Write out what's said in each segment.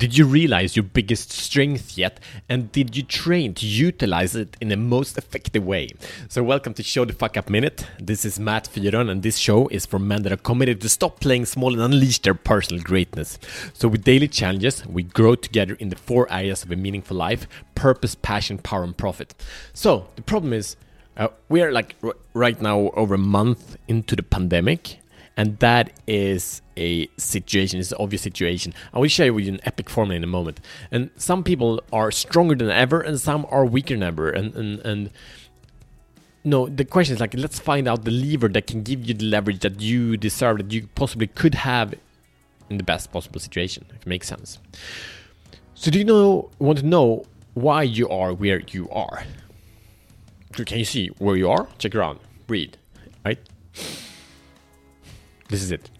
Did you realize your biggest strength yet? And did you train to utilize it in the most effective way? So, welcome to Show the Fuck Up Minute. This is Matt Fyron, and this show is for men that are committed to stop playing small and unleash their personal greatness. So, with daily challenges, we grow together in the four areas of a meaningful life purpose, passion, power, and profit. So, the problem is, uh, we are like right now over a month into the pandemic, and that is a situation, it's an obvious situation. I will share with you an epic formula in a moment. And some people are stronger than ever, and some are weaker than ever. And and and no, the question is like, let's find out the lever that can give you the leverage that you deserve, that you possibly could have in the best possible situation. If it makes sense. So, do you know want to know why you are where you are? Can you see where you are? Check around. Breathe. Right. This is it.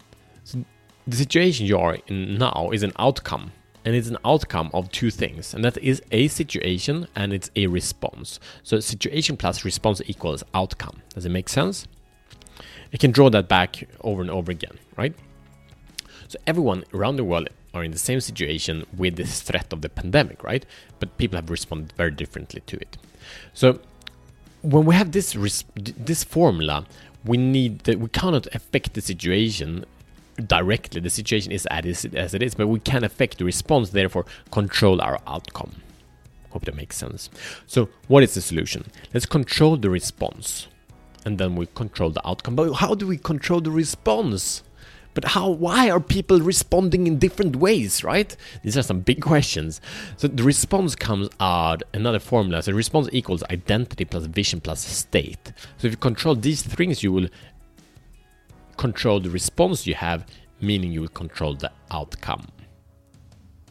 So the situation you are in now is an outcome, and it's an outcome of two things, and that is a situation and it's a response. So situation plus response equals outcome. Does it make sense? You can draw that back over and over again, right? So everyone around the world are in the same situation with this threat of the pandemic, right? But people have responded very differently to it. So when we have this this formula, we need that we cannot affect the situation directly. The situation is as it is, but we can affect the response, therefore control our outcome. Hope that makes sense. So, what is the solution? Let's control the response, and then we control the outcome. But how do we control the response? But how? Why are people responding in different ways? Right? These are some big questions. So the response comes out another formula. So response equals identity plus vision plus state. So if you control these things, you will control the response you have, meaning you will control the outcome.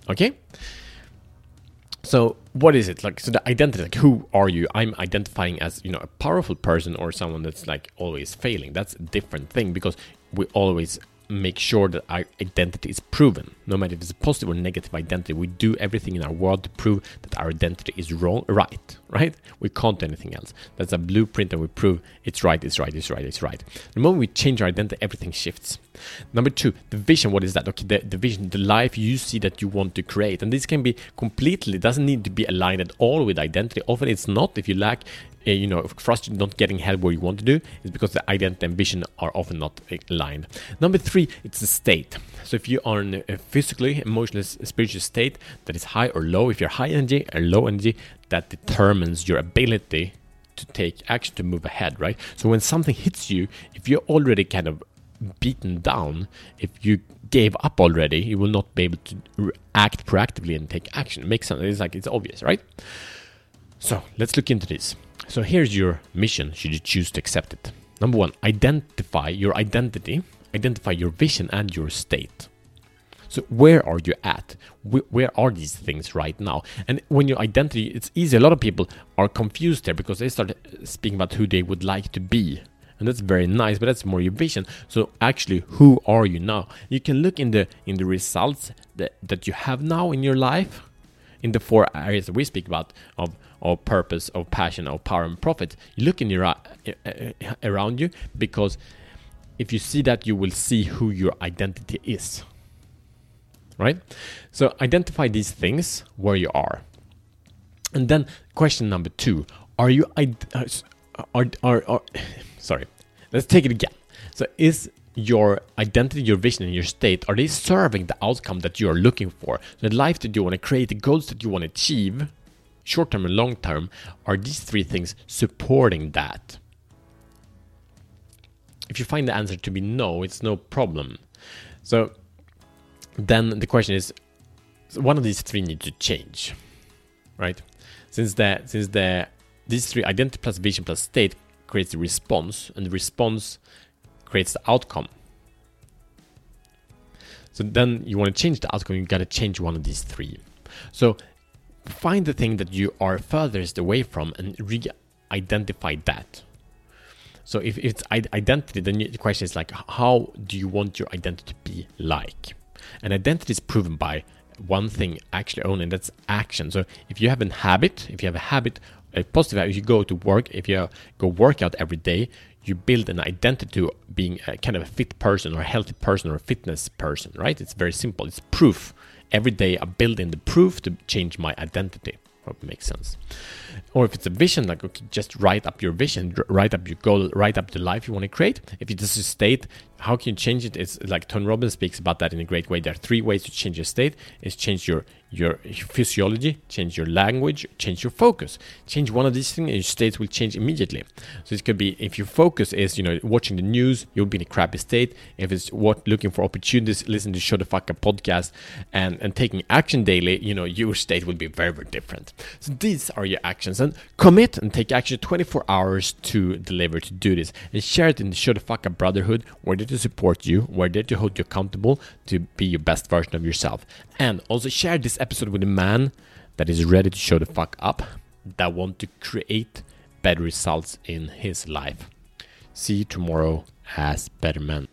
Okay. So what is it like? So the identity, like who are you? I'm identifying as you know a powerful person or someone that's like always failing. That's a different thing because we always make sure that our identity is proven. No matter if it's a positive or negative identity, we do everything in our world to prove that our identity is wrong, right, right? We can't do anything else. That's a blueprint, and we prove it's right, it's right, it's right, it's right. The moment we change our identity, everything shifts. Number two, the vision. What is that? Okay, the, the vision, the life you see that you want to create, and this can be completely doesn't need to be aligned at all with identity. Often it's not. If you lack uh, you know frustrated not getting help where you want to do is because the identity and vision are often not aligned number three it's the state so if you are in a physically emotionally spiritual state that is high or low. If you're high energy or low energy that determines your ability to take action to move ahead right? So when something hits you if you're already kind of beaten down if you gave up already you will not be able to act proactively and take action. Makes sense. It's like it's obvious right? So let's look into this. So here's your mission should you choose to accept it. Number one, identify your identity, identify your vision and your state. So where are you at? Where are these things right now? And when your identity, it's easy. A lot of people are confused there because they start speaking about who they would like to be. And that's very nice, but that's more your vision. So actually, who are you now? You can look in the in the results that, that you have now in your life, in the four areas that we speak about of of purpose, of passion, of power and profit. You look in your uh, around you because if you see that, you will see who your identity is. Right? So identify these things where you are. And then question number two: Are you uh, are are, are sorry? Let's take it again. So is your identity, your vision, and your state are they serving the outcome that you are looking for? The life that you want to create, the goals that you want to achieve short term and long term, are these three things supporting that? If you find the answer to be no, it's no problem. So then the question is one of these three need to change, right? Since the since the these three identity plus vision plus state creates the response, and the response creates the outcome. So then you want to change the outcome, you got to change one of these three. So find the thing that you are furthest away from and re-identify that. So if it's identity, then the question is like, how do you want your identity to be like? And identity is proven by one thing actually only, and that's action. So if you have a habit, if you have a habit a positive if you go to work if you go workout every day you build an identity to being a kind of a fit person or a healthy person or a fitness person right? It's very simple. It's proof. Every day i build in the proof to change my identity hope it makes sense. Or if it's a vision like okay just write up your vision write up your goal write up the life you want to create. If it's a state how can you change it? It's like tony robbins speaks about that in a great way. There are three ways to change your state. Is change your your physiology, change your language, change your focus. Change one of these things, and your states will change immediately. So it could be if your focus is, you know, watching the news, you'll be in a crappy state. If it's what looking for opportunities, listen to Show the Fuck Up podcast, and and taking action daily, you know, your state will be very very different. So these are your actions, and commit and take action 24 hours to deliver to do this, and share it in the Show the Fuck Up Brotherhood. We're there to support you. We're there to hold you accountable to be your best version of yourself, and also share this episode with a man that is ready to show the fuck up, that want to create better results in his life. See you tomorrow as better man.